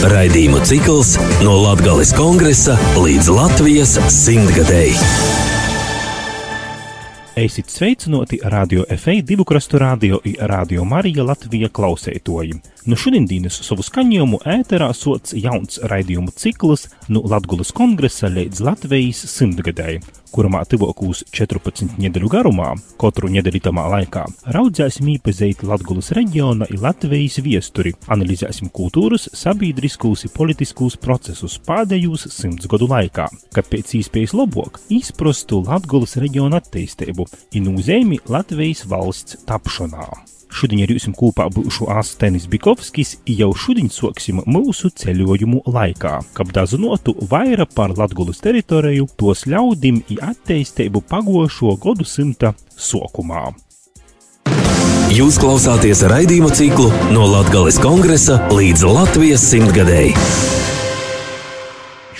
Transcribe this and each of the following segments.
Raidījumu cikls no Latvijas kongresa līdz Latvijas simtgadēji. Esiet sveicināti Radio FA divu krastu radio un Radio Marija Latvija klausētoji. Nu šodienas savu skaņojumu ēterā sots jauns raidījumu cikls no Latvijas kongresa līdz Latvijas simtgadēji, kurā tuvākos 14 nedēļu garumā, katru nedēļu tamā laikā, raudzēsim īpazīt Latvijas reģiona un Latvijas viesturi, analizēsim kultūras, sabiedriskos un politiskus procesus pēdējos simts gadu laikā, kā pēc iespējas labāk izprastu Latvijas reģiona attīstību un nozīmi Latvijas valsts tapšanā. Šodien ar jums kopā būšu Astenis Bikovskis, jau šodien sāksim mūsu ceļojumu laikā, kad dazinotu vairāk par Latvijas teritoriju, tos ļaudim un attīstību pagošo gadu simta sokumā. Jūs klausāties raidījumu ciklu no Latvijas kongresa līdz Latvijas simtgadēji.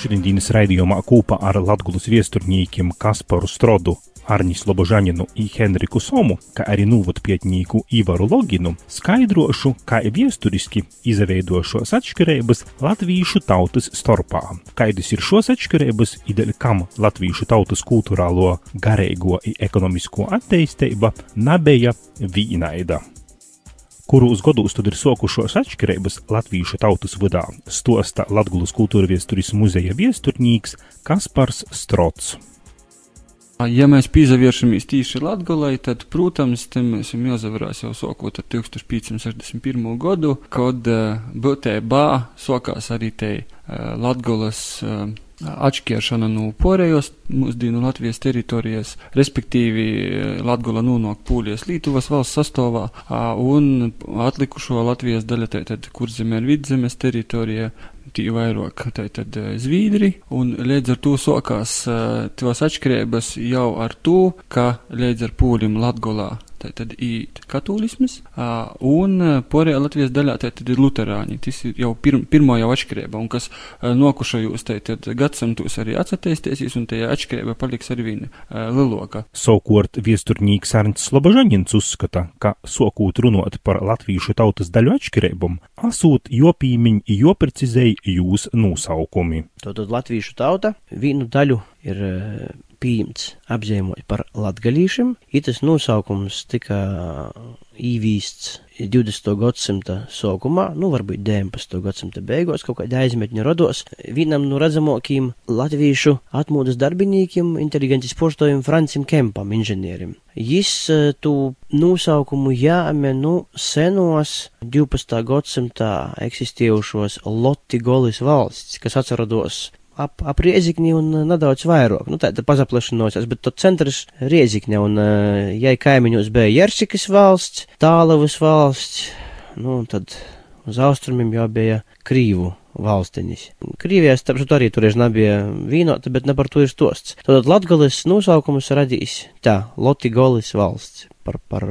Šodienas raidījumā kopā ar Latvijas viesturniekiem Kasparu Strodu, Arņģis Lobožaninu un Henriku Somu, kā arī nūvotpietnieku Ivaru Loginu, skaidrošu, kā viesturiski izveidošos atšķirības latviešu tautas starpā. Kādas ir šos atšķirības, ideļ kam latviešu tautas kultūrālo, garīgo un ekonomisko attīstība nebija vīnaida kurus gados tad ir sokušos atšķirības latviešu tautas vadā, stosta Latgulas kultūra viesturis muzeja viesturnieks Kaspars Strots. Ja mēs pievēršamies tieši Latvijai, tad, protams, te mēs esam jāzavarās jau sākot ar 1561. gadu, kad būtībā sākās arī te Latvijas atšķiršana no pārējos mūsdienu Latvijas teritorijas, respektīvi Latgola nonāk Pūlijas Lietuvas valsts sastāvā, un atlikušo Latvijas daļa, tātad kurzemē un vidzemes teritorija, tī vairāk tātad Zvīdri, un līdz ar to sokās tos atšķirības jau ar to, ka līdz ar Pūlim Latgolā tātad ir katolisms, un pārējā Latvijas daļā tātad ir luterāņi. Tas ir jau pirm, pirmo jau atšķirība, un kas nokušajos tātad gadsimtos arī atsatīstīsies, un tajā atšķirība paliks ar vienu liloka. Savukārt viesturnīgs Arnts Slobožaņins uzskata, ka sokūt runot par latviešu tautas daļu atšķirībām, asūt jopīmiņ, joprecizēj jūs nosaukumi. Tātad latviešu tauta vienu daļu ir pieņemts apzīmot par latgalīšiem, ir tas nosaukums tika īvīsts 20. gadsimta sākumā, nu varbūt 19. gadsimta beigās, kaut kāda aizmetņa rados, vienam no redzamākajiem latviešu atmodas darbiniekiem, inteligences poštojiem Francim Kempam, inženierim. Jis tu nosaukumu jāme nu senos 12. gadsimtā eksistējušos Lotti Golis valsts, kas atcerados ap, ap Riezikni un nedaudz vairāk. Nu, tāda pazaplašanosies, bet to centrs Riezikne un, ja kaimiņos bija Jersikas valsts, Tālavas valsts, nu, tad uz austrumiem jau bija Krīvu valstiņas. Krievijā, starp citu, arī toreiz nebija vīnota, bet ne par to ir stosts. Tad Latgales nosaukums radīs tā, Lotigolis valsts par, par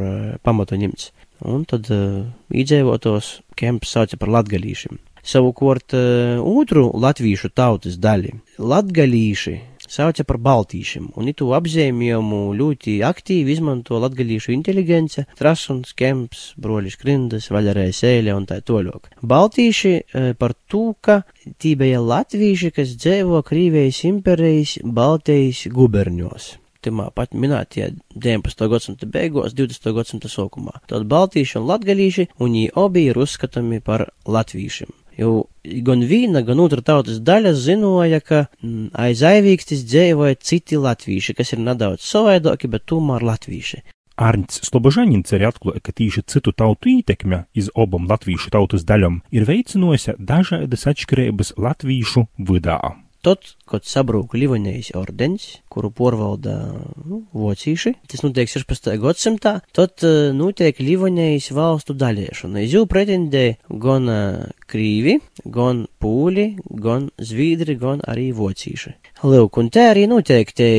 pamatu ņemts. Un tad uh, iedzīvotos kemps sauca par latgalīšiem. Savukārt otru latviešu tautas daļu latgalīši sauca par baltīšiem, un itu apzīmējumu ļoti aktīvi izmanto latgalīšu inteligence, Trasuns, Kemps, Broļis Krindas, Vaļarēja Sēļa un tā toļok. Baltīši par to, ka tī bija latvieši, kas dzēvo Krīvijas imperijas Baltijas guberņos timā pat minētie 19. gadsimta beigās, 20. gadsimta sākumā. Tad baltīši un latgalīši, un viņi abi ir uzskatāmi par latvīšiem. Jo gan viena, gan otra tautas daļa zināja, ka mm, aiz aivīkstis dzīvoja citi latvieši, kas ir nedaudz savādāki, bet tomēr latvieši. Arņts Slobožaņins arī atklāja, ka tīši citu tautu ietekme iz obam latviešu tautas daļam ir veicinojusi dažādas atšķirības latviešu vidā. Tad, kad sabrūka Livonijas ordenis, kuru porvalda nu, vocīši, tas notiek 16. gadsimtā, tad uh, notiek Livonijas valstu daļiešana. Iz jū pretendēja gan uh, krīvi, gan pūļi, gan zvīdri, gan arī vocīši. Lūk, un te arī notiek te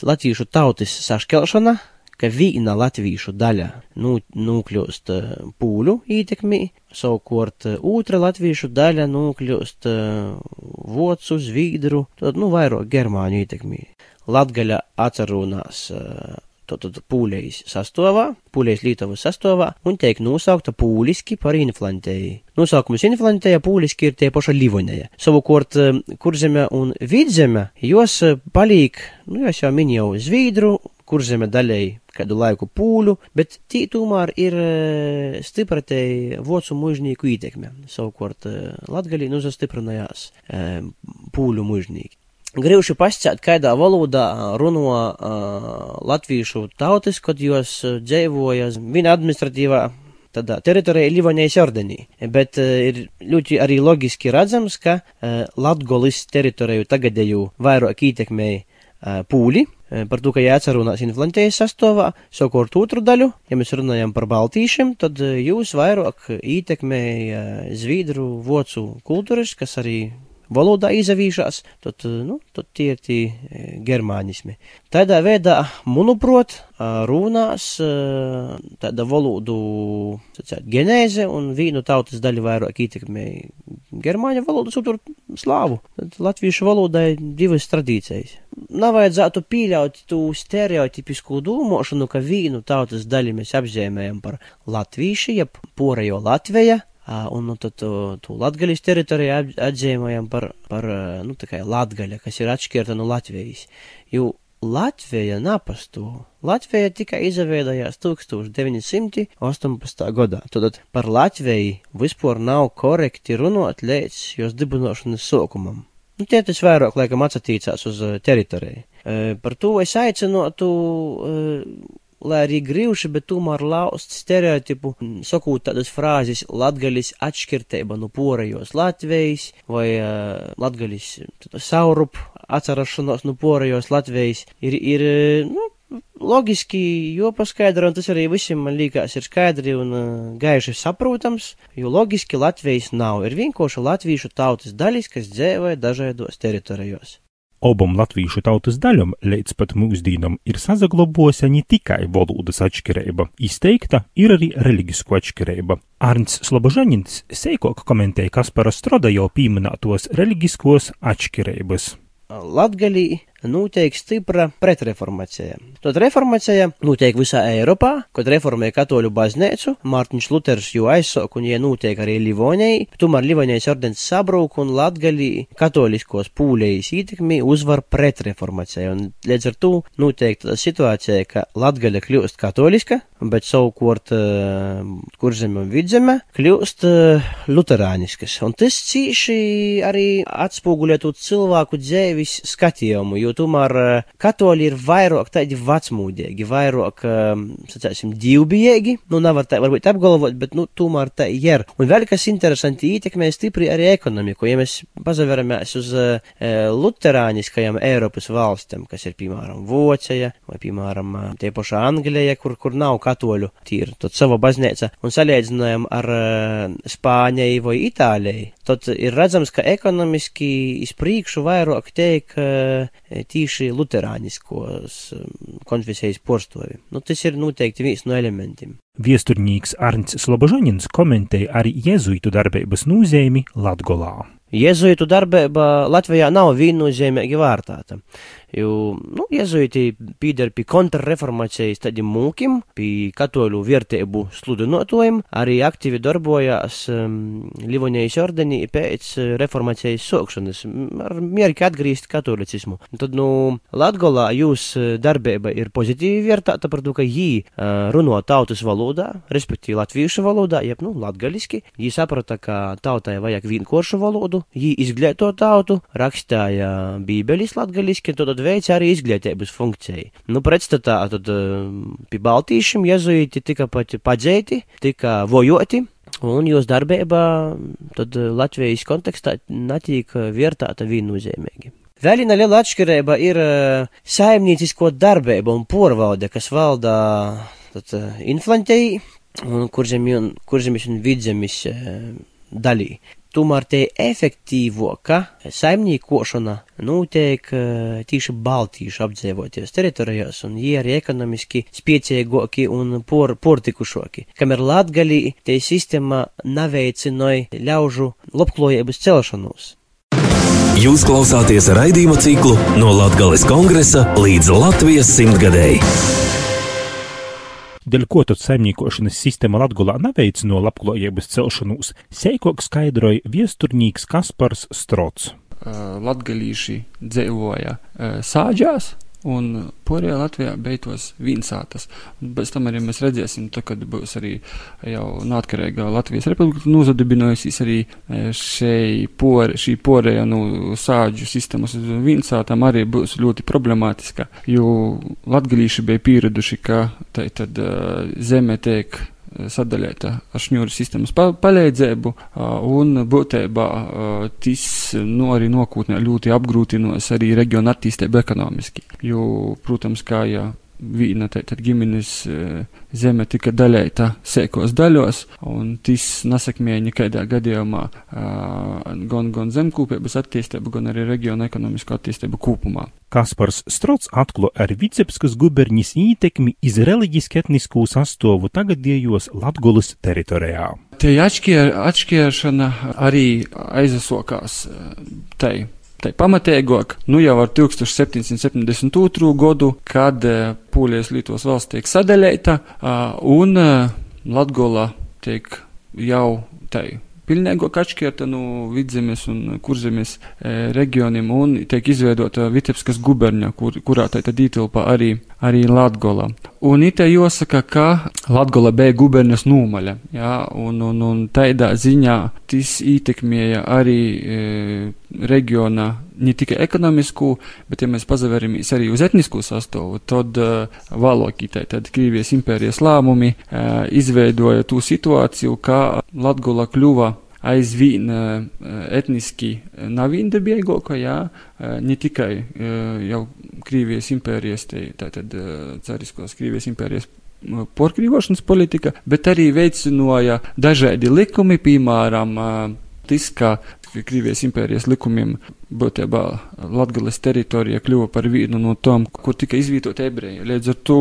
latviešu tautas saškelšana, ka viena latviešu daļa nu, nokļūst pūļu ietekmī, savukārt otra latviešu daļa nokļūst vocu, zvīdru, tad nu vairāk germāņu ietekmī. Latgaļa atcerunās tātad pūlējas sastāvā, pūlējas Lietuvas sastāvā, un tiek nosaukta pūliski par inflantēju. Nosaukums inflantēja pūliski ir tie paša livonēja. Savukārt, kurzeme un vidzeme, jos palīk, nu, es jau minēju, Zvīdru, kurzeme daļai kādu laiku pūļu, bet tī tomēr ir stipratēji vocu mužnieku ietekme. Savukārt, Latgalī nu zastiprinājās pūļu mužnieki. Gribšu pasciet, kādā valodā runo uh, latviešu tautas, kad jūs dzīvoja viņa administratīvā tādā teritorijā Livonijas ordenī, bet uh, ir ļoti arī loģiski redzams, ka uh, Latgolis teritoriju tagadēju vairāk ietekmēja uh, pūļi, uh, par to, ka jāatcerunās inflantējas sastāvā, savukārt otru daļu, ja mēs runājam par baltīšiem, tad uh, jūs vairāk ietekmēja Zvīdru vocu kultūras, kas arī valodā izavīšās, tad, nu, tad tie ir tie germānismi. Tādā veidā, manuprāt, runās tāda valodu sacēt, genēze un vīnu tautas daļa vairāk ietekmēja germāņu valodu, citur slāvu. Tad latviešu valodai divas tradīcijas. Nav vajadzētu pieļaut tū stereotipisku domāšanu, ka vīnu tautas daļu mēs apzīmējam par latviešu, jeb porejo Latveja, Un nu, tad to Latgaļas teritoriju atzīmējam par, par nu, Latgaļa, kas ir atšķirta no Latvijas. Jo Latvija napastu. Latvija tikai izveidojās 1918. gadā. Tad par Latviju vispār nav korekti runāt līdz jos dibinošanas sākumam. Nu, tie tas vairāk, laikam, atsatīcās uz teritoriju. E, par to es aicinotu e, lai arī grīvši, bet tomēr laust stereotipu, sakot tādas frāzes latgaļis atšķirteiba no porejos Latvijas vai latgaļis saurup atcerašanos no porejos Latvijas ir, ir nu, loģiski, jo paskaidro, un tas arī visiem man liekas ir skaidri un uh, gaiši saprotams, jo loģiski Latvijas nav, ir vienkārši latviešu tautas daļas, kas dzēvē dažādos teritorijos. Obam latviešu tautas daļam līdz pat mūsdīnam ir sazaglobojusi ne tikai valodas atšķirība, izteikta ir arī reliģisku atšķirība. Arns Slobožanins seikok komentēja Kaspara Stroda jau pieminētos reliģiskos atšķirības. Latgalī notiek stipra pretreformācija. Tad reformācija notiek visā Eiropā, kad reformēja katoļu baznīcu, Mārtiņš Luters jau aizsāk un ja notiek arī Livonijai, tomēr Livonijas ordens sabrūk un Latgalī katoliskos pūlējas ietekmi uzvar pretreformācija. Un līdz ar to notiek tāda situācija, ka Latgaļa kļūst katoliska, bet savukārt uh, kurzeme un vidzeme kļūst uh, luterāniskas. Un tas cīši arī atspoguļo to cilvēku dzēvis skatījumu, jo tomēr eh, katoļi ir vairāk tādi vecmūdīgi, vairāk, eh, sacēsim, divbijīgi, nu, nevar tā varbūt apgalvot, bet, nu, tomēr tā ir. Un vēl kas interesanti ietekmē stipri arī ekonomiku, ja mēs pazaveramies uz uh, luterāniskajām Eiropas valstīm, kas ir, piemēram, Vocija, vai, piemēram, tie pašā Anglija, kur, kur nav katoļu tīri, tad sava baznīca, un salīdzinājam ar uh, Spāņai vai Itālijai, tad ir redzams, ka ekonomiski izpriekšu vairāk tiek uh, tīši luterāniskos konfesijas porstovi. Nu, tas ir noteikti viens no elementiem. Viesturnieks Arns Slobožanins komentēja arī jēzuitu darbības nozīmi Latgolā. Jēzuitu darbība Latvijā nav viennozīmīgi vērtāta. Jo, nu, jezuīti pīder pie kontrreformācijas tādiem mūkiem, pie katoļu vērtību sludinotojiem, arī aktīvi darbojās um, Livonijas ordenī pēc reformācijas sokšanas, ar mierīgi atgriezt katolicismu. Tad, nu, Latgolā jūs darbība ir pozitīvi vērtāta par to, ka jī uh, runo tautas valodā, respektīvi latviešu valodā, jeb, nu, latgaliski. Jī saprata, ka tautai vajag vienkāršu valodu, jī izglīto tautu, rakstāja bībelis latgaliski, tad veica arī izglītības funkciju. Nu, pretstatā tad pie baltīšiem jezuīti tika pat padzēti, tika vojoti. Un jūs darbībā tad Latvijas kontekstā netiek vērtāta viennozīmīgi. Vēl viena liela atšķirība ir saimniecisko darbība un porvalde, kas valda tad, inflantei un kurzemis un vidzemis dalī. Tomēr te efektīvāka saimniekošana notiek tīši baltīšu apdzīvoties teritorijās, un viņi arī ekonomiski spēcīgāki un por, portikušāki. Kamēr Latgalī te sistēma neveicināja ļaužu labklājības celšanos. Jūs klausāties raidījuma ciklu no Latgales kongresa līdz Latvijas simtgadēji. Dēļ ko tad saimniekošanas sistēma Latgulā neveicino labklājības celšanos, seikok skaidroja viesturnīgs Kaspars Strots. Latgalīši dzīvoja sāģās, un porējā Latvijā beidzos vīnsātas. Bez tam arī mēs redzēsim, to, kad būs arī jau neatkarīgā Latvijas republika nozadibinājusies arī šei por, šī porēja nu sāģu sistēmas uz vīnsātām arī būs ļoti problemātiska, jo latgalīši bija pieraduši, ka tā tad zeme tiek sadaļēta ar šņūru sistēmas pa palīdzību, un būtībā tas nu, arī nākotnē ļoti apgrūtinos arī reģionu attīstību ekonomiski. Jo, protams, kā jau vīna tad ģimenes zeme tika daļēta sēkos daļos, un tas nesakmēja nekādā gadījumā gan, gan zemkūpības attīstību, gan arī reģiona ekonomisko attīstību kopumā. Kaspars Strots atklo ar Vicepskas guberņas ītekmi iz reliģiski etniskū sastovu tagadējos Latgulas teritorijā. Te atšķier, atšķiršana arī aizasokās tai tai pamatīgāk, nu jau ar 1772. gadu, kad Pūlijas Lietuvas valsts tiek sadalīta, un Latgola tiek jau tai pilnīgāk atšķirta no vidzemes un kurzemes e, reģioniem un tiek izveidota Vitebskas guberņa, kur, kurā tā tad ietilpa arī, arī Latgola. Un itē jāsaka, ka Latgola bija guberņas nūmaļa, jā, un, un, un tādā ziņā tas ietekmēja arī e, reģiona ne tikai ekonomisku, bet, ja mēs pazaveramies arī uz etnisku sastāvu, tad uh, Valokītē, tad Krievijas impērijas lēmumi uh, izveidoja tū situāciju, ka Latgola kļuva aizvien uh, etniski navīndabīgāka, jā, uh, ne tikai uh, jau Krievijas impērijas, tātad cariskos Krievijas impērijas porkrīvošanas politika, bet arī veicināja dažādi likumi, piemēram, tas, ka Krievijas impērijas likumiem būtībā Latgales teritorija kļuva par vienu no tām, kur tika izvietot ebreji. Līdz ar to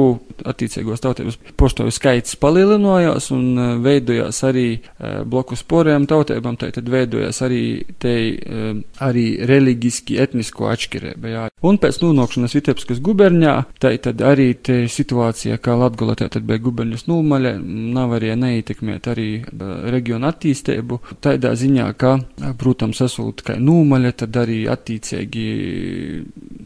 attiecīgos tautības postoju skaits palielinājās un e, veidojās arī e, blokus porējām tautībām, tad veidojās arī te e, arī reliģiski etnisko atšķirība. Jā. Un pēc nonākšanas Vitebskas guberņā, tā tad arī te situācija, kā Latgala tā tad bija guberņas nulmaļa, nav arī neietekmēt arī reģionu attīstību, tādā ziņā, ka, protams, esot kā nulmaļa, tad arī attiecīgi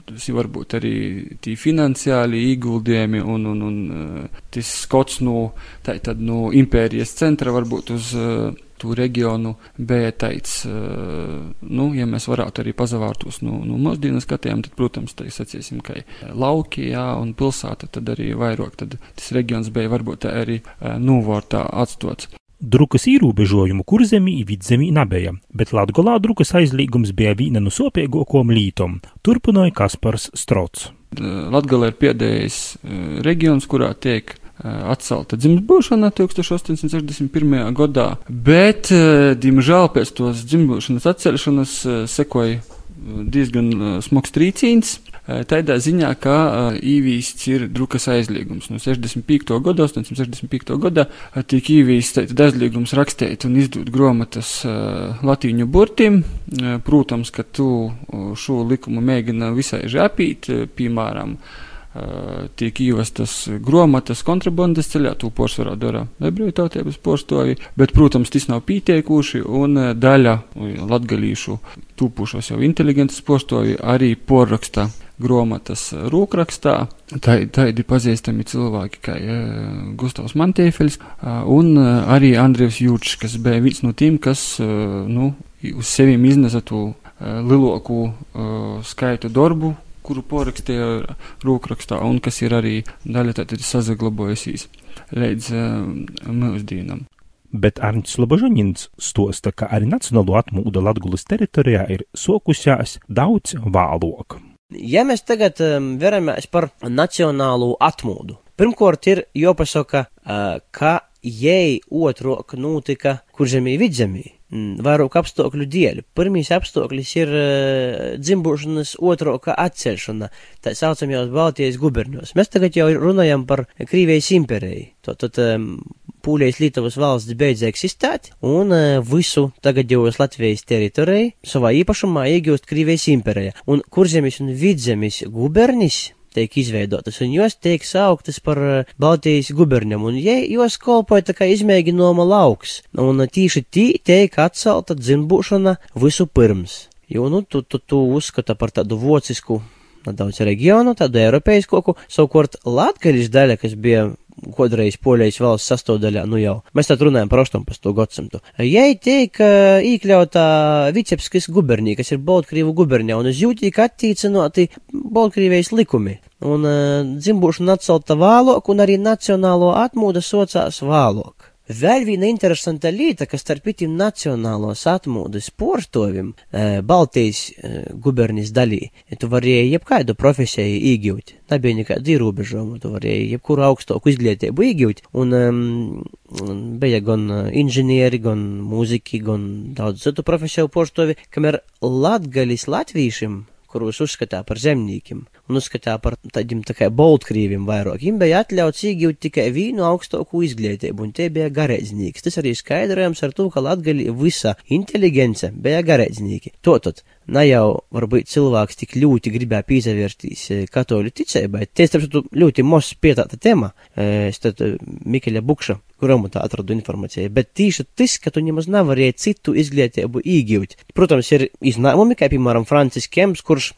tas ir varbūt arī tī finansiāli ieguldījumi un, un, un eh, tas skots no, tā tad no impērijas centra varbūt uz uh, to reģionu bija teicis, uh, nu, ja mēs varētu arī pazavārtos no, no mūsdienu skatiem, tad, protams, tā sacīsim, ka lauki, jā, un pilsēta tad arī vairāk, tad tas reģions bija varbūt arī novārtā atstots. Drukas ierobežojumu kurzemī vidzemī nebija, bet Latgolā drukas aizliegums bija viena no sopiegokom lītom, turpināja Kaspars Strots. Latgalē ir pēdējais reģions, kurā tiek atcelta dzimšanā 1861. gadā, bet, diemžēl, pēc tos dzimšanas atcelšanas sekoja diezgan smags trīcīns. Tādā ziņā, ka īvīsts ir drukas aizliegums. No 65. gada, 865. gada tiek īvīsts aizliegums rakstīt un izdot grāmatas latīņu burtim. Protams, ka tu šo likumu mēģina visai žapīt, piemēram, tiek ievestas grāmatas kontrabandas ceļā, to porcelāna dara ebreju tautības porstovi, bet, protams, tas nav pietiekuši, un daļa latgalīšu tūpušos jau inteligentas porstovi arī porraksta grāmatas rūkrakstā. Tādi pazīstami cilvēki kā Gustavs Mantēfelis un arī Andrievs Jūrčs, kas bija viens no tiem, kas nu, uz seviem iznesa to lielāko skaitu darbu, kuru porakstīja rūkrakstā, un kas ir arī daļa tātad sazaglabojusies līdz mūsdienam. Bet Arnsts Lobožaņins stosta, ka arī nacionālo atmūda Latgulas teritorijā ir sokusjās daudz vālok. Ja mēs tagad um, veramies par nacionālo atmūdu, pirmkārt ir jāpasaka, uh, ka jai otrok notika kurzemī vidzemī vairāk apstākļu dēļ. Pirmīs apstākļus ir uh, dzimbušanas otroka atcelšana, tā saucamajos Baltijas guberņos. Mēs tagad jau runājam par Krīvijas impēriju. Tātad um, Pūlijas Lietuvas valsts beidz eksistēt, un uh, visu tagadējos Latvijas teritoriju savā īpašumā iegūst Krīvijas impērija. Un kurzemis un vidzemis gubernis tiek izveidotas, un jos tiek sauktas par Baltijas guberniem, un ja jos kolpoja tā kā izmēģinājuma lauks, un tīši tī tiek atcelta dzimbūšana visu pirms. Jo, nu, tu, tu, tu uzskata par tādu vocisku nedaudz reģionu, tādu eiropeiskoku, savukārt Latgaļas daļa, kas bija kodreiz Poļijas valsts sastāvdaļā, nu jau, mēs tad runājam par 18. gadsimtu. Jai tiek uh, iekļautā Vicepskis gubernija, kas ir Baltkrievu gubernija, un uz jū tiek attīcinoti Baltkrievijas likumi. Un uh, dzimbūšana atcelta vālok, un arī nacionālo atmūda socās vālok. Vēl viena interesanta lieta, kas starp itim nacionālos atmūdes portovim e, Baltijas e, gubernijas dalī, tu varēji jebkādu profesiju iegūt, nebija nekādu ierobežojumu, tu varēji jebkuru augstāku izglītību iegūt, un um, bija gan inženieri, gan mūziki, gan daudz citu profesiju portovi, kamēr latgalis latvīšiem kurus uzskatā par zemniekiem uzskatā par tādiem tā kā boltkrīviem vairāk. Viņam bija atļauts iegūt tikai vīnu augstāku izglītību, un tie bija garēdznieki. Tas arī skaidrojams ar to, ka latgali visa inteligence bija garēdznieki. Totot, ne jau varbūt cilvēks tik ļoti gribēja pīzavērtīs katoļu ticībai. Tie, starp ļoti mos pietāta tēma. Es tad Mikeļa Bukša grāmatā atradu informāciju, bet tieši tas, ka tu nemaz nevarēji citu izglītību iegūt. Protams, ir izņēmumi, kā piemēram Francis Kems, kurš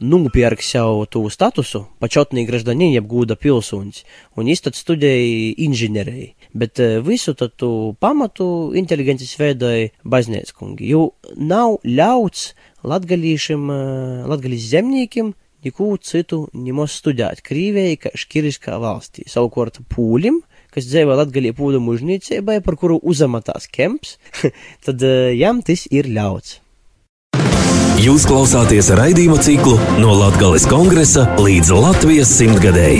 nupirk sev to statusu, pačotnī graždaņiņa, jeb gūda pilsūņš, un tad studēja inženieriju, bet visu tad tu pamatu inteligences veidoja baznēckungi, jo nav ļauts latgalīšiem, latgalīs zemniekiem neko citu nemaz studēt Krīvijai, kā škiriskā valstī. Savukārt pūlim, kas dzīvo Latgalī pūdu mužnīcībai, par kuru uzamatās Kemps, tad jām tas ir ļauts. Jūs klausāties raidījuma ciklu no Latvijas kongresa līdz Latvijas simtgadēji.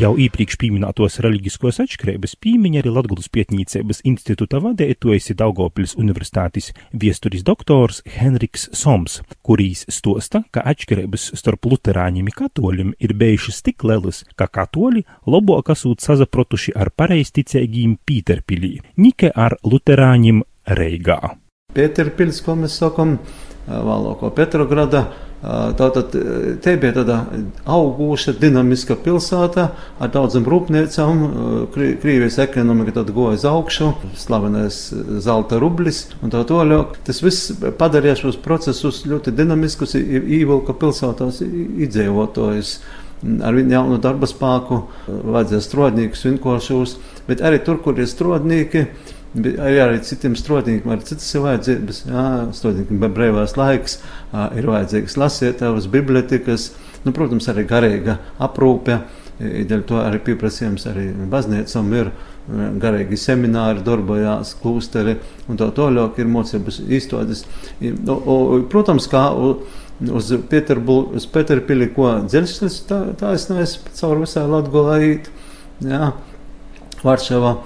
Jau iepriekš pieminētos reliģiskos atšķirības pīmiņa arī Latgulas pietņīcības institūta vadētojas Daugopils universitātes viesturis doktors Henriks Soms, kurīs stosta, ka atšķirības starp luterāņiem un katoļiem ir bijušas tik lielas, ka katoļi labāk esot sazaprotuši ar pareizticīgiem Pīterpilī, nike ar luterāņiem Reigā. Pēterpils, ko mēs sakām, vēlāko Petrograda. Tātad te bija tāda auguša, dinamiska pilsēta ar daudzām rūpnīcām. Krievijas ekonomika tad goja uz augšu, slavenais zelta rublis un tā tālāk. Tas viss padarīja šos procesus ļoti dinamiskus, ievilka pilsētās iedzīvotājus ar viņu jaunu darba spēku, vajadzēja strādniekus, vienkāršos, bet arī tur, kur ir strādnieki arī, arī citiem strādniekiem, arī citas vajadzības. Jā, strādniekiem brīvās laiks, ir vajadzīgas lasītājas, bibliotekas, nu, protams, arī garīga aprūpe. Dēļ to arī pieprasījums arī baznīcam ir garīgi semināri, darbojās klūsteri un tā tālāk ir mocības izstādes. Protams, kā uz Pēterpili, ko dzelzceļš tā, tā es neesmu caur visai Latgolā Jā, Varšava.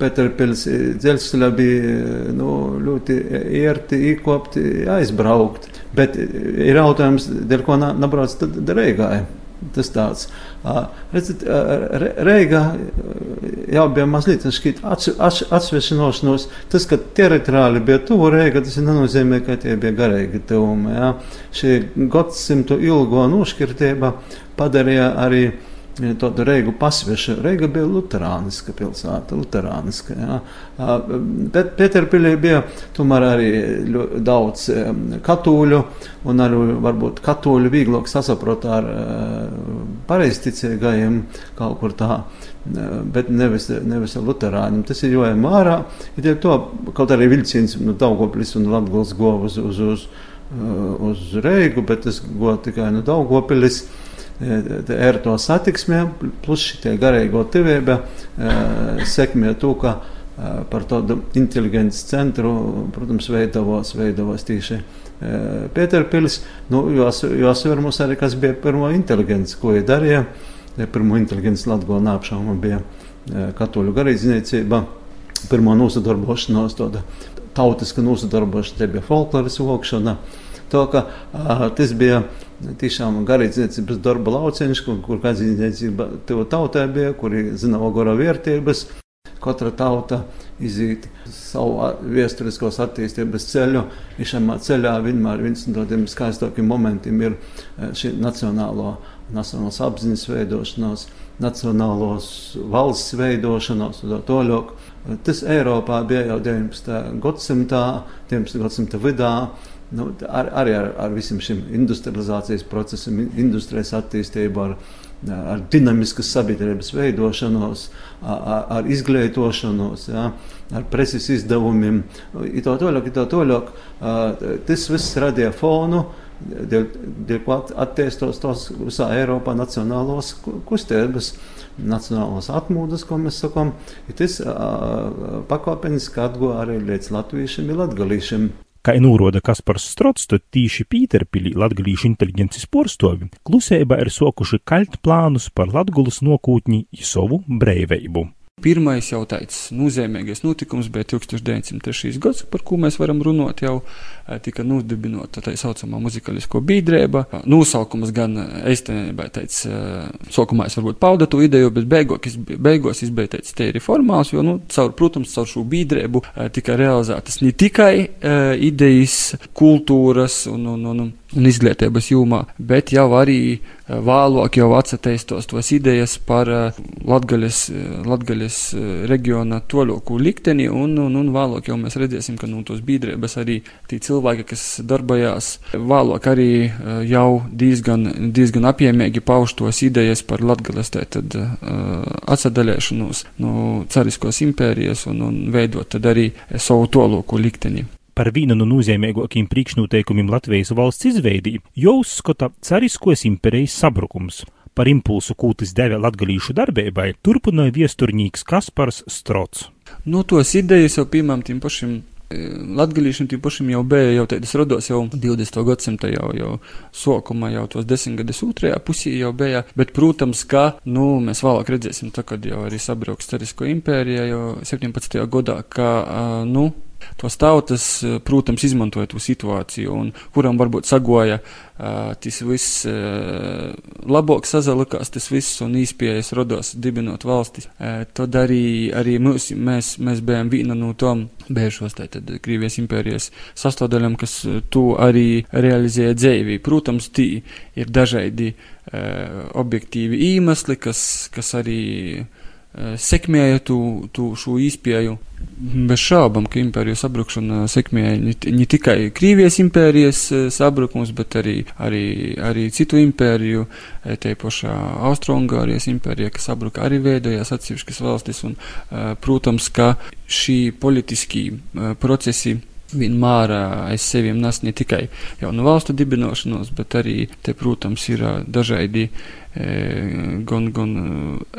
Pēterpils dzelzceļā bija nu, ļoti ērti iekopti aizbraukt. Bet ir jautājums, dēļ ko nabrauc tad Reigā. Tas tāds. Redzat, Reigā jau bija mazliet atsvešināšanos. Tas, ka teritoriāli bija tuvu Reiga, tas nenozīmē, ka tie bija garīgi tuvumi. Ja? Šī gadsimtu ilgo nošķirtība padarīja arī tādu reigu pasvešu. Reiga bija luterāniska pilsēta, luterāniska. Jā. Bet Pēterpilī bija tomēr arī daudz katoļu, un arī varbūt katoļu vieglāk sasaprot ar pareizticīgajiem kaut kur tā. Bet nevis, nevis ar luterāņiem. Tas ir jojām ārā. Ja to, kaut arī vilciens no Daugoplis un Latgals go uz, uz, uz, uz Reigu, bet tas go tikai no Daugopilis ar to satiksmē, plus šī garīgo tivība sekmē to, ka par tādu inteliģences centru, protams, veidavos, veidavos tieši Pēterpils. Nu, jāsver mums arī, kas bija pirmo inteliģents, ko viņi darīja. Pirmo inteliģents Latgola nāpšauma bija katoļu garīdzniecība. Pirmo nosadarbošanos, tāda tautiska nosadarbošanās, te bija folkloras vokšana. To, ka, uh, tas bija tiešām garīdzniecības darba lauciņš, kur, kur garīdzniecība tev tautai bija, kuri zina ogora vērtības. Katra tauta iziet savu vēsturiskos attīstības ceļu. Šajā ceļā vienmēr viens no tiem skaistākiem momentiem ir šī nacionālo, nacionālās apziņas veidošanās, nacionālos valsts veidošanās un tā tālāk. Tas Eiropā bija jau 19. gadsimtā, 19. gadsimta vidū. Nu, ar, arī ar, ar visiem šiem industrializācijas procesiem, industrijas attīstību, ar, ar dinamiskas sabiedrības veidošanos, ar, ar izglītošanos, ja, ar preses izdevumiem. Tā tālāk, tā tālāk. Tas viss radīja fonu. Dēļ, dēļ ko attīstās tos visā Eiropā nacionālos kustības, nacionālos atmūdas, ko mēs sakām, ir tas pakāpeniski atgo arī līdz latviešiem un latgalīšiem. Kā norāda Kaspars Strots, tad tīši Pīterpilī latgalīšu inteliģences porstovi klusībā ir sokuši kaļt plānus par latgulas nokūtņi i savu breiveibu. Pirmais jau tāds nozīmīgais notikums bija 1903. gads, par ko mēs varam runāt. Jau tika nodibināta tā saucamā muzikālisko biedrība. Nosaukums gan īstenībā tāds, sākumā es varbūt pauda to ideju, bet beigos, beigos es biju tāds tīri formāls, jo, nu, caur, protams, caur šo biedrību tika realizētas ne tikai idejas, kultūras un, un, un, un un izglītības jomā, bet jau arī eh, vēlāk jau atsateistos tos idejas par eh, Latgaļas, eh, Latgaļas reģiona toļoku likteni, un, un, un vēlāk jau mēs redzēsim, ka nu, tos biedrības arī tie cilvēki, kas darbojās, vēlāk arī jau diezgan, diezgan apjēmīgi pauž tos idejas par Latgaļas tātad atsadalēšanos no cariskos impērijas un, un veidot tad arī savu toļoku likteni par vienu no nozīmīgākajiem priekšnoteikumiem Latvijas valsts izveidī, jau uzskata cariskos imperijas sabrukums. Par impulsu kūtis deva latgalīšu darbībai turpināja viesturnieks Kaspars Strots. Nu, tos idejas jau piemēram tiem pašiem Latvijiem tiem pašiem jau bija, jau tādas rados jau 20. gadsimta jau, jau sākumā, jau tos desmitgades otrajā pusī jau bija. Bet, protams, ka, nu, mēs vēlāk redzēsim, tā, kad jau arī sabrauks Carisko impērija jau 17. gadā, ka, nu, tos tautas, eh, protams, izmantoja to situāciju, un kuram varbūt sagoja uh, tas viss uh, labāk sazalikās, tas viss un īspējas rodos dibinot valstis. Uh, tad arī, arī mūs, mēs, mēs bijām viena no tom bēžos, tātad Krievijas impērijas sastāvdaļām, kas to arī realizēja dzēvī. Protams, tī ir dažādi uh, objektīvi iemesli, kas, kas arī sekmēja tu, tu šo izpēju. Bez šaubām, ka impēriju sabrukšana sekmēja ne, ne tikai Krievijas impērijas sabrukums, bet arī, arī, arī citu impēriju, te pašā Austro-Ungārijas impērija, kas sabruka, arī veidojās atsevišķas valstis. Un, protams, ka šī politiskie procesi vienmēr aiz sevi nes ne tikai jaunu valstu dibināšanos, bet arī te, protams, ir dažādi gan, gan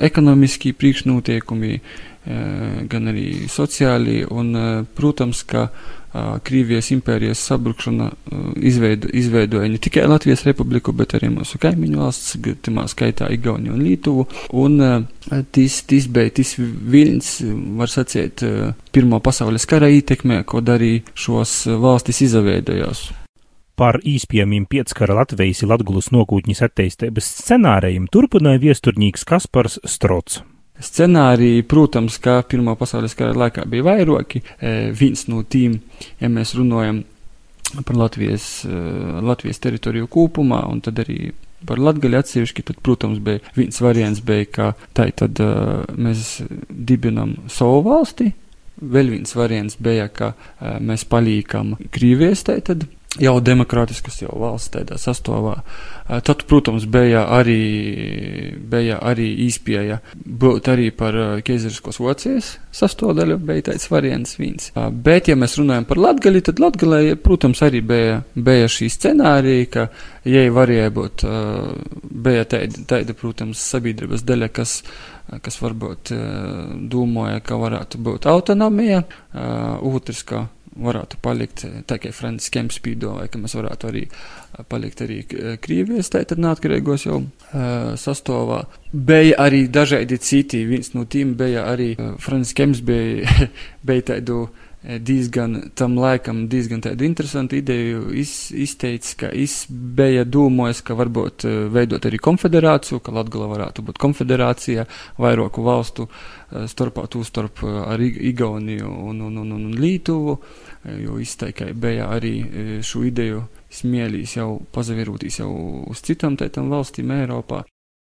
ekonomiski priekšnotiekumi, gan arī sociāli, un, protams, ka Krievijas impērijas sabrukšana izveido, izveidoja ne tikai Latvijas republiku, bet arī mūsu kaimiņu valsts, timā skaitā Igauniju un Lītuvu. Un tis, tis bija tis viļņs, var sacīt, Pirmo pasaules kara ietekmē, ko arī šos valstis izveidojās. Par īspējamiem pietskara Latvijas Latgulas nokūtņas attīstības scenārijiem turpināja viesturnieks Kaspars Strots. Scenāriji, protams, kā Pirmā pasaules kara laikā bija vairāki. E, viens no tiem, ja mēs runājam par Latvijas, e, Latvijas teritoriju kopumā, un tad arī par Latviju atsevišķi, tad, protams, bija viens variants, bija, ka tā tad uh, mēs dibinam savu valsti. Vēl viens variants bija, ka mēs palīkam Krīvijas, tā tad jau demokrātiskas jau valsts tādā sastāvā. Tad, protams, bija arī, bija arī īspēja būt arī par keizariskos vocijas sastāvdaļu, bija tāds variants viens. Bet, ja mēs runājam par Latgali, tad Latgalē, protams, arī bija, bija šī scenārija, ka, ja varēja būt, bija tāda, tāda, protams, sabiedrības daļa, kas kas varbūt domāja, ka varētu būt autonomija, otrs, ka varētu palikt tā kā Francis Kemps pīdolē, ka mēs varētu arī palikt arī Krievijas tātad neatkarīgos jau uh, sastāvā. Bija arī dažādi citi, viens no tiem bija arī uh, Francis Kemps bija, bija tādu diezgan tam laikam diezgan tādu interesantu ideju iz, izteicis, ka es bija domājis, ka varbūt veidot arī konfederāciju, ka Latgala varētu būt konfederācija vairāku valstu starpā, tū starp ar Igauniju un, un, un, un Lītuvu, jo izteikai bija arī šo ideju smēlīs jau pazavirūtīs jau uz citām tādām valstīm Eiropā.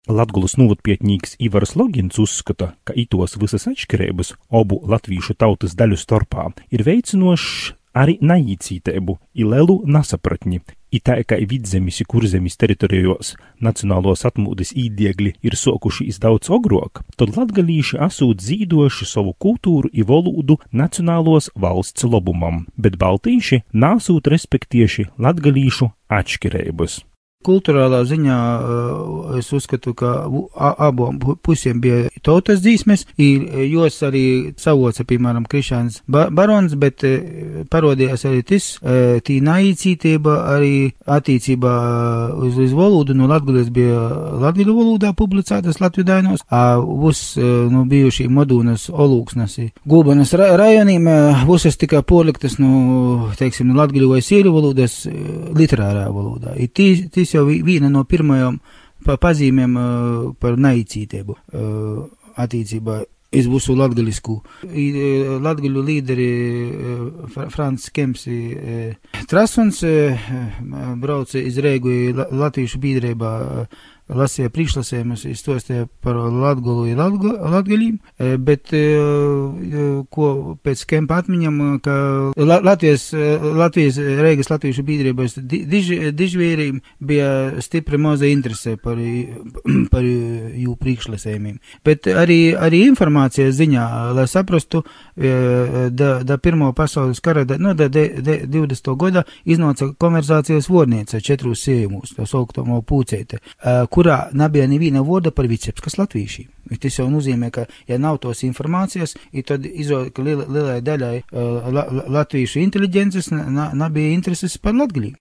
Latgulas novadpietnīgs Ivars Logins uzskata, ka itos visas atšķirības obu latviešu tautas daļu starpā ir veicinošs arī naīcītēbu, ilelu nasapratņi, itā kā vidzemes, kurzemes teritorijos nacionālos atmūdes īdiegli ir sokuši izdaudz ogrok, tad latgalīši asūt zīdoši savu kultūru i volūdu nacionālos valsts lobumam, bet baltīši nāsūt respektieši latgalīšu atšķirības. Kultūrālā ziņā uh, es uzskatu, ka abām pusēm bija tautas dzīsmes, jos arī savoca, piemēram, Krišāns Barons, bet uh, parodījās arī tas, tī naicītība arī attīcībā uz, uz valodu, no Latgulis bija Latviju valodā publicētas Latviju dainos, a uz, nu, bijušī modūnas olūksnes, Gulbanas ra rajonīm, visas tika poliktas, nu, teiksim, Latviju vai Sīļu valodas literārā valodā. I tī, tī šis jau viena no pirmajām pazīmēm uh, par naicītību uh, attīstībā. Es būšu latgaļisku. Latgaļu līderi Frants Kemsi Trasuns brauca iz Reigu Latviešu biedrībā lasīja priekšlasējumus, izstostīja par Latgulu un Latgaļiem, e, bet e, e, ko pēc kempa atmiņam, ka Latvijas, Latvijas Reigas Latviešu biedrības diž, dižvīriem bija stipri maza interese par, par jū priekšlasējumiem. Bet arī, arī informācijas ziņā, lai saprastu, da, da pirmo pasaules kara, da, no, da, de, de, 20. gada iznāca konversācijas vorniece četrus sējumus, tā sauktamo pūcēte, kurā nebija neviena voda par vicepskas latvīšiem. Tas jau nozīmē, ka, ja nav tos informācijas, tad izrādās, ka liel, lielai daļai uh, la, latviešu inteliģences nebija intereses par latgaļiem.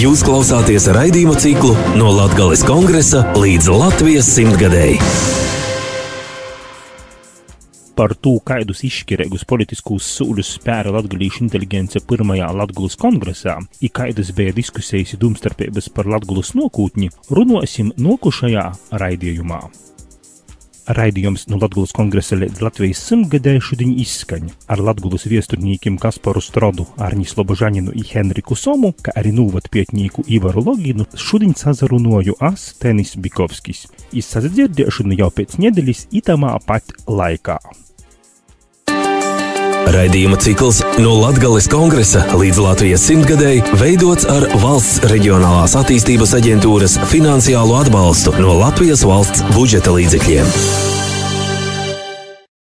Jūs klausāties raidījuma ciklu no Latgales kongresa līdz Latvijas simtgadēji par to, kādus izšķirīgus politiskus soļus spēra latgalīšu inteligence pirmajā Latgulas kongresā, i kādas bija diskusijas domstarpības par Latgulas nokūtņi, runāsim nokušajā raidījumā. Raidījums no Latvijas kongresa līdz Latvijas simtgadē šodien izskaņa ar Latvijas viesturniekiem Kasparu Strodu, Arņu Slobožaninu un Henriku Somu, kā arī nūvatpietnieku Ivaru Loginu, šodien sazarunoju As Tenis Bikovskis. Izsadzirdēšanu jau pēc nedēļas itamā pat laikā. Raidījuma cikls no Latvijas kongresa līdz Latvijas simtgadēji veidots ar valsts reģionālās attīstības aģentūras finansiālo atbalstu no Latvijas valsts budžeta līdzekļiem.